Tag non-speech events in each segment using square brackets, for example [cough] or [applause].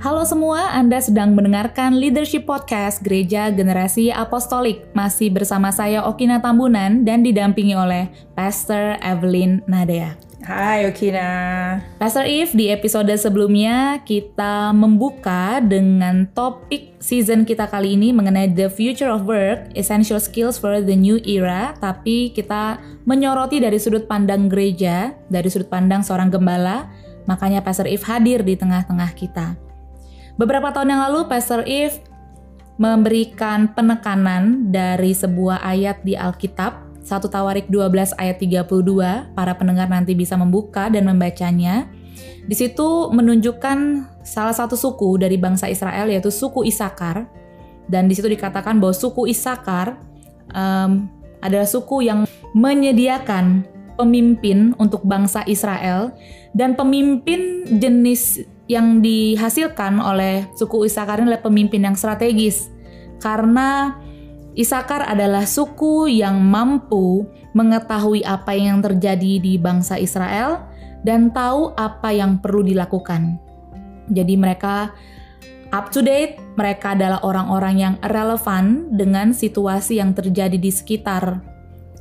Halo semua, Anda sedang mendengarkan Leadership Podcast Gereja Generasi Apostolik. Masih bersama saya Okina Tambunan dan didampingi oleh Pastor Evelyn Nadea. Hai Okina. Pastor Eve, di episode sebelumnya kita membuka dengan topik season kita kali ini mengenai the future of work, essential skills for the new era, tapi kita menyoroti dari sudut pandang gereja, dari sudut pandang seorang gembala, makanya Pastor Eve hadir di tengah-tengah kita. Beberapa tahun yang lalu Pastor Eve memberikan penekanan dari sebuah ayat di Alkitab 1 Tawarik 12 ayat 32. Para pendengar nanti bisa membuka dan membacanya. Di situ menunjukkan salah satu suku dari bangsa Israel yaitu suku Isakar. Dan di situ dikatakan bahwa suku Isakar um, adalah suku yang menyediakan pemimpin untuk bangsa Israel dan pemimpin jenis yang dihasilkan oleh suku Isakar ini adalah pemimpin yang strategis karena Isakar adalah suku yang mampu mengetahui apa yang terjadi di bangsa Israel dan tahu apa yang perlu dilakukan. Jadi mereka up to date, mereka adalah orang-orang yang relevan dengan situasi yang terjadi di sekitar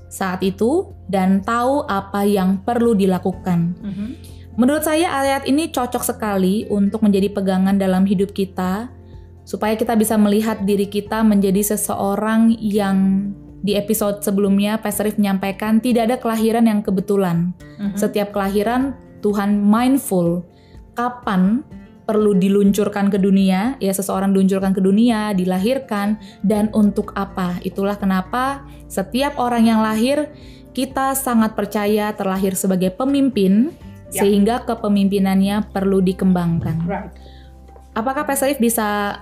saat itu dan tahu apa yang perlu dilakukan. Mm -hmm. Menurut saya ayat ini cocok sekali untuk menjadi pegangan dalam hidup kita supaya kita bisa melihat diri kita menjadi seseorang yang di episode sebelumnya Pastor Rif menyampaikan tidak ada kelahiran yang kebetulan. Mm-hmm. Setiap kelahiran Tuhan mindful kapan perlu diluncurkan ke dunia, ya seseorang diluncurkan ke dunia, dilahirkan dan untuk apa. Itulah kenapa setiap orang yang lahir kita sangat percaya terlahir sebagai pemimpin yeah. sehingga kepemimpinannya perlu dikembangkan. Right. Apakah Pak Sarif bisa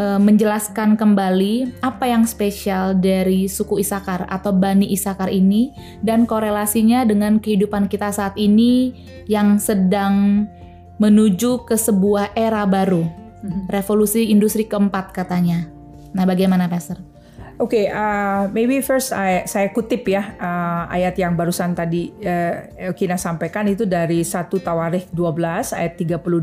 uh, menjelaskan kembali apa yang spesial dari suku Isakar atau Bani Isakar ini dan korelasinya dengan kehidupan kita saat ini yang sedang menuju ke sebuah era baru, mm-hmm. revolusi industri keempat katanya. Nah, bagaimana Pastor? Oke, okay, uh, maybe first I, saya kutip ya uh, ayat yang barusan tadi uh, Kina sampaikan itu dari 1 Tawarikh 12 ayat 32.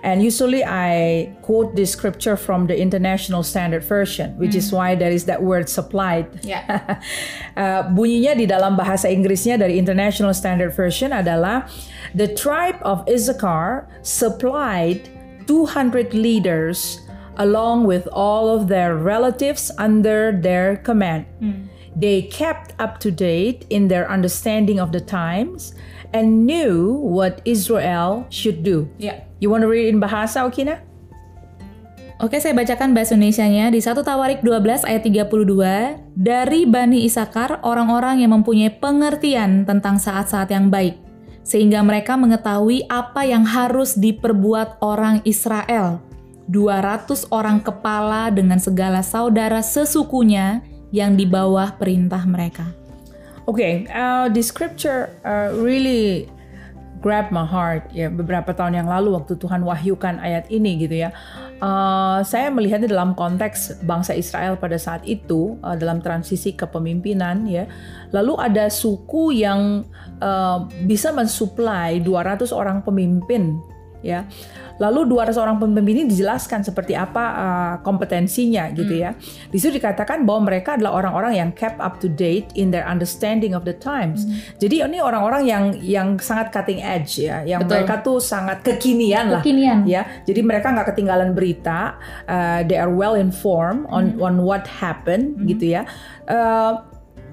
And usually I quote this scripture from the International Standard Version, which mm. is hmm. why there is that word supplied. Yeah. [laughs] uh, bunyinya di dalam bahasa Inggrisnya dari International Standard Version adalah the tribe of Issachar supplied 200 leaders along with all of their relatives under their command. Mm. They kept up to date in their understanding of the times and knew what Israel should do. Yeah. You want to read in bahasa Okina? Oke, saya bacakan bahasa Indonesia-nya di 1 Tawarik 12 ayat 32. Dari Bani Isakar, orang-orang yang mempunyai pengertian tentang saat-saat yang baik, sehingga mereka mengetahui apa yang harus diperbuat orang Israel 200 orang kepala dengan segala saudara sesukunya yang di bawah perintah mereka. Oke, okay, uh, the scripture uh, really grab my heart ya beberapa tahun yang lalu waktu Tuhan wahyukan ayat ini gitu ya. Uh, saya melihatnya dalam konteks bangsa Israel pada saat itu uh, dalam transisi kepemimpinan ya. Lalu ada suku yang uh, bisa mensuplai 200 orang pemimpin ya. Lalu 200 orang pemimpin ini dijelaskan seperti apa uh, kompetensinya gitu hmm. ya. Di situ dikatakan bahwa mereka adalah orang-orang yang kept up to date in their understanding of the times. Hmm. Jadi ini orang-orang yang yang sangat cutting edge ya, yang Betul. mereka tuh sangat kekinian, kekinian lah ya. Jadi mereka nggak ketinggalan berita, uh, they are well informed on hmm. on what happened hmm. gitu ya. Uh,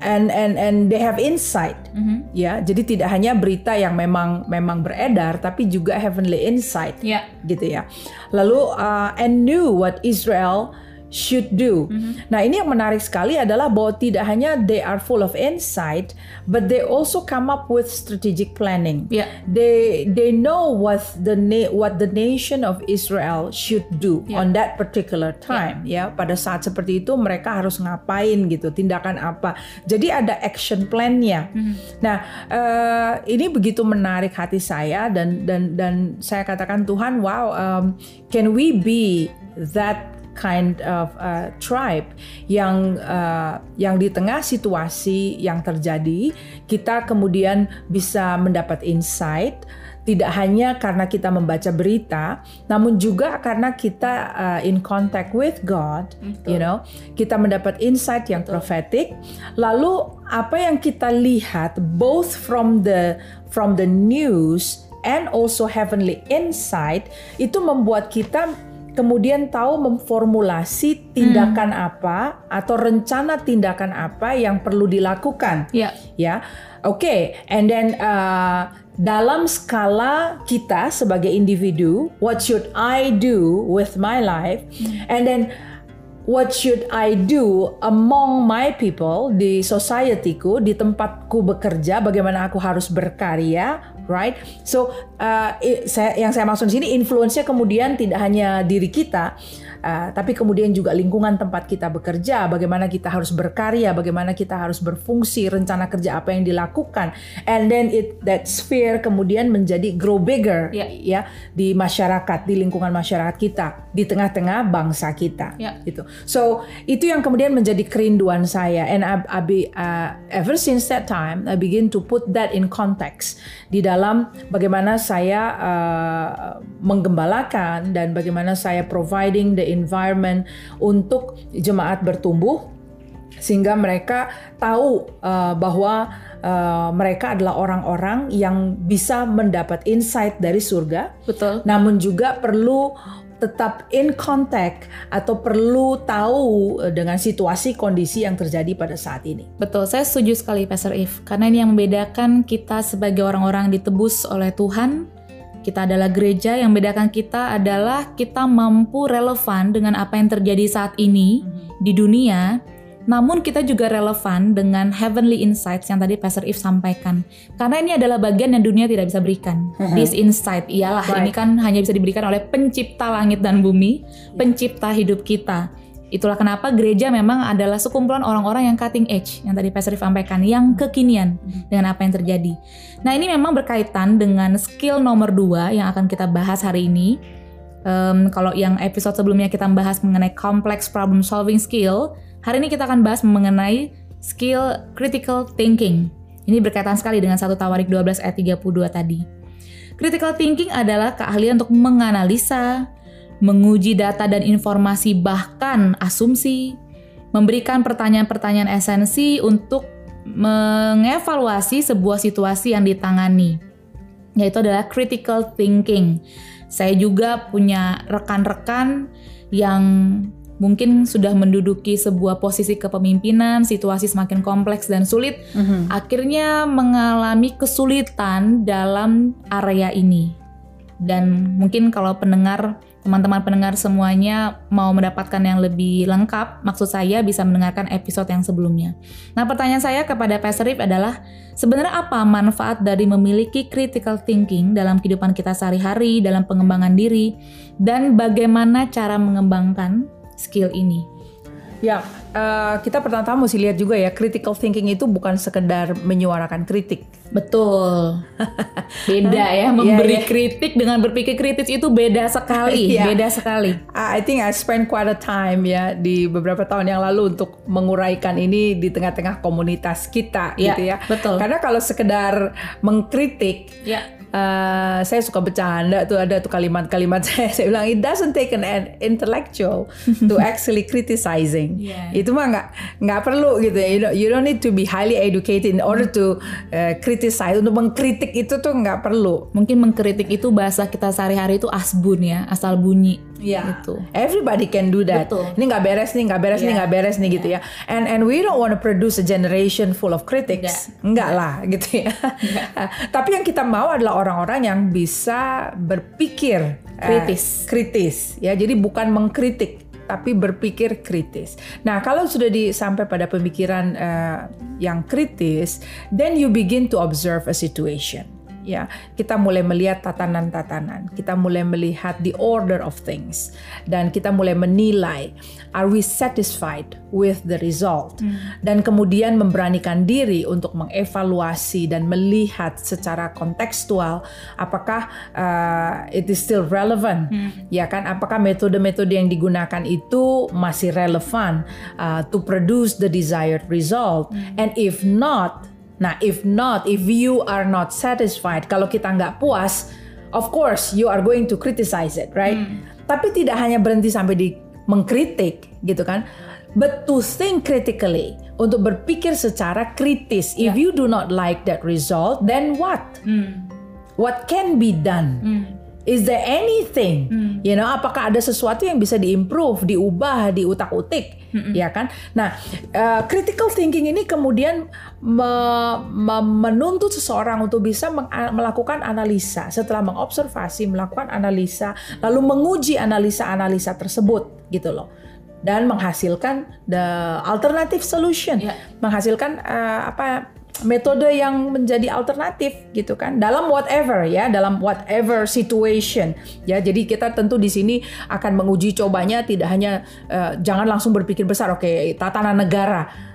and and and they have insight mm-hmm. ya jadi tidak hanya berita yang memang memang beredar tapi juga heavenly insight yeah. gitu ya lalu uh, and knew what Israel should do. Mm-hmm. Nah, ini yang menarik sekali adalah bahwa tidak hanya they are full of insight, but they also come up with strategic planning. Yeah. They they know what the na- what the nation of Israel should do yeah. on that particular time. Yeah. Ya, pada saat seperti itu mereka harus ngapain gitu, tindakan apa. Jadi ada action plan-nya. Mm-hmm. Nah, uh, ini begitu menarik hati saya dan dan dan saya katakan Tuhan, wow, um, can we be that kind of uh, tribe yang uh, yang di tengah situasi yang terjadi kita kemudian bisa mendapat insight tidak hanya karena kita membaca berita, namun juga karena kita uh, in contact with God, Betul. you know, kita mendapat insight yang Betul. prophetic. Lalu apa yang kita lihat both from the from the news and also heavenly insight itu membuat kita kemudian tahu memformulasi tindakan hmm. apa atau rencana tindakan apa yang perlu dilakukan. Yeah. Ya. Oke, okay. and then uh, dalam skala kita sebagai individu, what should I do with my life? Hmm. And then what should I do among my people di societyku, di tempatku bekerja, bagaimana aku harus berkarya, right? So, uh, saya, yang saya maksud di sini influence-nya kemudian tidak hanya diri kita, Uh, tapi kemudian juga lingkungan tempat kita bekerja, bagaimana kita harus berkarya, bagaimana kita harus berfungsi, rencana kerja apa yang dilakukan, and then it that sphere kemudian menjadi grow bigger yeah. ya di masyarakat, di lingkungan masyarakat kita, di tengah-tengah bangsa kita, yeah. gitu. So itu yang kemudian menjadi kerinduan saya, and I, I be, uh, ever since that time I begin to put that in context di dalam bagaimana saya uh, menggembalakan dan bagaimana saya providing the environment untuk jemaat bertumbuh sehingga mereka tahu uh, bahwa uh, mereka adalah orang-orang yang bisa mendapat insight dari surga. Betul. Namun juga perlu tetap in contact atau perlu tahu uh, dengan situasi kondisi yang terjadi pada saat ini. Betul, saya setuju sekali Pastor If karena ini yang membedakan kita sebagai orang-orang ditebus oleh Tuhan kita adalah gereja yang membedakan kita adalah kita mampu relevan dengan apa yang terjadi saat ini di dunia, namun kita juga relevan dengan heavenly insights yang tadi Pastor If sampaikan. Karena ini adalah bagian yang dunia tidak bisa berikan. This insight ialah right. ini kan hanya bisa diberikan oleh pencipta langit dan bumi, pencipta hidup kita. Itulah kenapa gereja memang adalah sekumpulan orang-orang yang cutting edge, yang tadi Pastor sampaikan, yang kekinian dengan apa yang terjadi. Nah ini memang berkaitan dengan skill nomor dua yang akan kita bahas hari ini. Um, kalau yang episode sebelumnya kita bahas mengenai complex problem solving skill, hari ini kita akan bahas mengenai skill critical thinking. Ini berkaitan sekali dengan satu Tawarik 12 ayat 32 tadi. Critical thinking adalah keahlian untuk menganalisa, menguji data dan informasi bahkan asumsi, memberikan pertanyaan-pertanyaan esensi untuk mengevaluasi sebuah situasi yang ditangani, yaitu adalah critical thinking. Saya juga punya rekan-rekan yang mungkin sudah menduduki sebuah posisi kepemimpinan, situasi semakin kompleks dan sulit, mm -hmm. akhirnya mengalami kesulitan dalam area ini. Dan mungkin kalau pendengar teman-teman pendengar semuanya mau mendapatkan yang lebih lengkap, maksud saya bisa mendengarkan episode yang sebelumnya. Nah, pertanyaan saya kepada Pastor Rip adalah, sebenarnya apa manfaat dari memiliki critical thinking dalam kehidupan kita sehari-hari, dalam pengembangan diri, dan bagaimana cara mengembangkan skill ini? Ya, uh, kita pertama-tama mesti lihat juga ya, critical thinking itu bukan sekedar menyuarakan kritik. Betul. [laughs] beda ya, memberi yeah, yeah. kritik dengan berpikir kritis itu beda sekali, [laughs] yeah. beda sekali. I think I spend quite a time ya di beberapa tahun yang lalu untuk menguraikan ini di tengah-tengah komunitas kita yeah, gitu ya. Betul. Karena kalau sekedar mengkritik, yeah uh, saya suka bercanda tuh ada tuh kalimat-kalimat [laughs] saya saya bilang it doesn't take an intellectual to [laughs] actually criticizing. Yeah. itu mah nggak nggak perlu gitu ya. You, know, you don't need to be highly educated in order to uh, criticize. Untuk mengkritik itu tuh nggak perlu. Mungkin mengkritik itu bahasa kita sehari-hari itu asbun ya asal bunyi yeah. gitu everybody can do that Betul. ini nggak beres nih nggak beres yeah. nih nggak beres nih yeah. gitu ya and and we don't want to produce a generation full of critics yeah. enggak lah gitu ya yeah. [laughs] tapi yang kita mau adalah orang-orang yang bisa berpikir eh, kritis. Uh, kritis ya. Jadi bukan mengkritik tapi berpikir kritis. Nah, kalau sudah di, sampai pada pemikiran uh, yang kritis, then you begin to observe a situation. Ya kita mulai melihat tatanan-tatanan, kita mulai melihat the order of things, dan kita mulai menilai are we satisfied with the result, dan kemudian memberanikan diri untuk mengevaluasi dan melihat secara kontekstual apakah uh, it is still relevant, ya kan? Apakah metode-metode yang digunakan itu masih relevan uh, to produce the desired result, and if not Nah, if not, if you are not satisfied, kalau kita nggak puas, of course you are going to criticize it, right? Tapi tidak hanya berhenti sampai di mengkritik, gitu kan? But to think critically, untuk berpikir secara kritis. If you do not like that result, then what? What can be done? Is there anything, you know, apakah ada sesuatu yang bisa diimprove, diubah, diutak-utik, ya kan? Nah, uh, critical thinking ini kemudian me- me- menuntut seseorang untuk bisa melakukan analisa, setelah mengobservasi, melakukan analisa, lalu menguji analisa-analisa tersebut, gitu loh, dan menghasilkan the alternative solution, Ya. menghasilkan uh, apa? Metode yang menjadi alternatif gitu kan dalam whatever ya dalam whatever situation ya jadi kita tentu di sini akan menguji cobanya tidak hanya eh, jangan langsung berpikir besar oke tatanan negara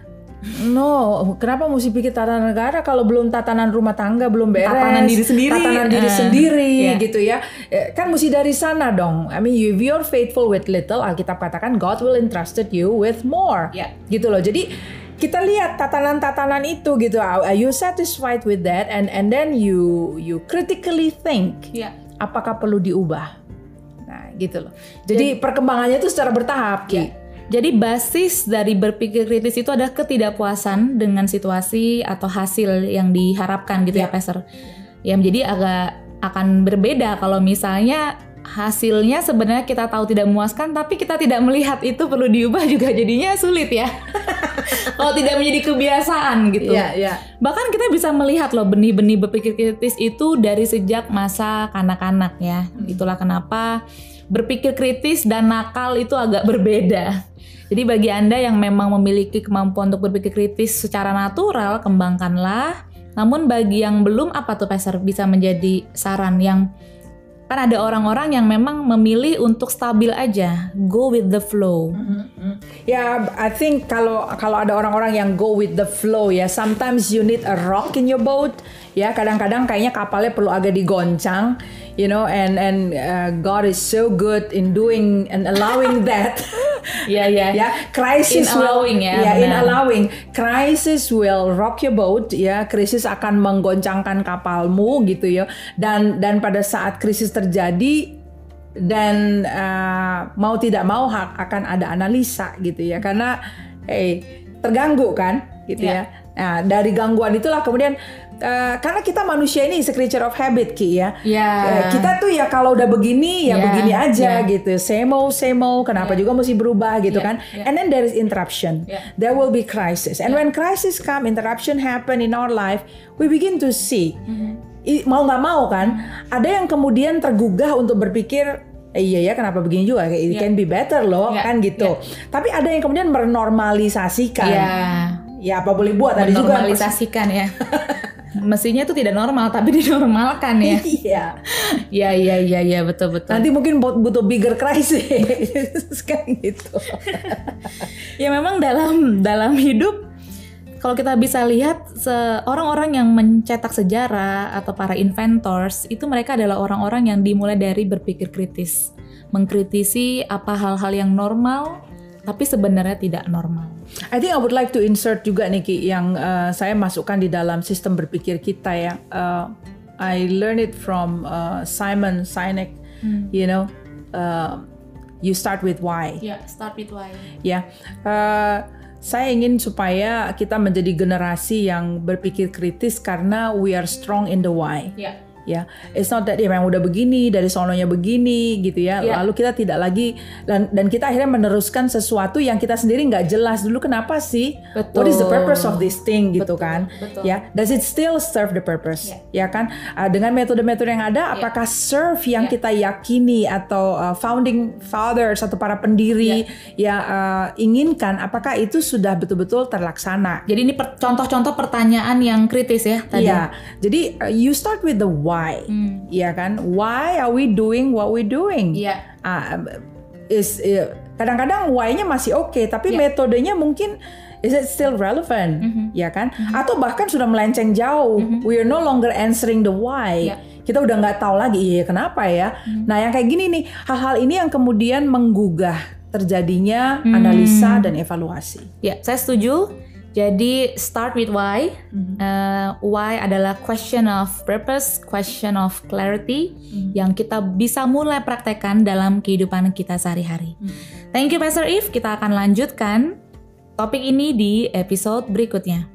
No, kenapa mesti pikir tatanan negara kalau belum tatanan rumah tangga belum beres? Tatanan diri sendiri. Tatanan diri Eh, sendiri iya. gitu ya. Eh, Kan mesti dari sana dong. I mean, if you're faithful with little, Alkitab katakan God will entrusted you with more. Iya. Gitu loh. Jadi kita lihat tatanan-tatanan itu gitu. Are you satisfied with that? And and then you you critically think Ya. apakah perlu diubah. Nah, gitu loh. Jadi, perkembangannya itu secara bertahap, Ki. Ya. Jadi basis dari berpikir kritis itu adalah ketidakpuasan dengan situasi atau hasil yang diharapkan gitu ya, Ya. Pastor. Ya, jadi agak akan berbeda kalau misalnya hasilnya sebenarnya kita tahu tidak memuaskan tapi kita tidak melihat itu perlu diubah juga jadinya sulit ya. [laughs] kalau tidak menjadi kebiasaan gitu. Iya, iya. Bahkan kita bisa melihat loh benih-benih berpikir kritis itu dari sejak masa kanak-kanak ya. Itulah kenapa berpikir kritis dan nakal itu agak berbeda. Jadi bagi Anda yang memang memiliki kemampuan untuk berpikir kritis secara natural, kembangkanlah. Namun bagi yang belum apa tuh Pastor bisa menjadi saran yang kan ada orang-orang yang memang memilih untuk stabil aja, go with the flow. Ya, I think kalau kalau ada orang-orang yang go with the flow ya, sometimes you need a rock in your boat. Ya, kadang-kadang kayaknya kapalnya perlu agak digoncang, you know, and and uh, God is so good in doing and allowing [laughs] that. Iya, iya. [laughs] ya, crisis In will allowing ya, ya, in allowing. Crisis will rock your boat ya, krisis akan menggoncangkan kapalmu gitu ya. Dan dan pada saat krisis terjadi dan uh, mau tidak mau ha- akan ada analisa gitu ya karena eh terganggu kan gitu Ya. ya. Nah, dari gangguan itulah kemudian uh, karena kita manusia ini is a creature of habit Ki ya. Ya. Eh, kita tuh ya kalau udah begini ya Ya, begini aja ya. gitu. Same old, same old, kenapa juga mesti berubah gitu Ya, kan. ya. And then there is interruption. Ya. There will be crisis. And when crisis come, interruption happen in our life, we begin to see. Mm-hmm. I- mau nggak mau kan, ada yang kemudian tergugah untuk berpikir Eh, iya ya kenapa begini juga it Ya. can be better loh Ya, kan gitu. Tapi ada yang kemudian menormalisasikan. Iya. Ya apa boleh buat ada juga Menormalisasikan ya. [laughs] Mestinya itu tidak normal tapi [laughs] dinormalkan ya. Iya. Iya iya iya iya betul betul. Nanti mungkin but- butuh bigger crisis [laughs] kan gitu. Ya memang dalam dalam hidup kalau kita bisa lihat orang-orang yang mencetak sejarah atau para inventors itu mereka adalah orang-orang yang dimulai dari berpikir kritis, mengkritisi apa hal-hal yang normal tapi sebenarnya tidak normal. I think I would like to insert juga Niki yang uh, saya masukkan di dalam sistem berpikir kita ya. Uh, I learned it from uh, Simon Sinek. You know, uh, you start with why. Ya, start with why. Ya, uh, saya ingin supaya kita menjadi generasi yang berpikir kritis karena we are strong in the why. Ya. Ya. It's not that ya memang udah begini dari sononya begini gitu ya. Yeah. lalu kita tidak lagi dan, dan kita akhirnya meneruskan sesuatu yang kita sendiri nggak jelas. Dulu kenapa sih? What is the purpose of this thing gitu Betul, kan? betul. ya. Does it still serve the purpose? Ya. Kan? Ah, dengan metode-metode yang ada apakah serve yang Yeah. kita yakini atau uh, founding fathers atau para pendiri ya. uh, inginkan apakah itu sudah betul-betul terlaksana? Jadi ini per- contoh-contoh pertanyaan yang kritis ya tadi. Iya, jadi uh, you start with the why, Iya kan? Why are we doing what we doing? Iya. Ah, is eh, kadang-kadang why-nya masih oke, tapi Iya. metodenya mungkin is it still relevant, Mm-hmm. ya kan? Atau bahkan sudah melenceng jauh, we are no longer answering the why. Iya. Kita udah nggak tahu lagi, iya kenapa ya? Mm-hmm. Nah yang kayak gini nih, hal-hal ini yang kemudian menggugah terjadinya Hmm. analisa dan evaluasi. Ya, saya setuju. Jadi start with why. Mm-hmm. Uh, why adalah question of purpose, question of clarity mm-hmm. yang kita bisa mulai praktekkan dalam kehidupan kita sehari-hari. Mm-hmm. Thank you Pastor If. Kita akan lanjutkan topik ini di episode berikutnya.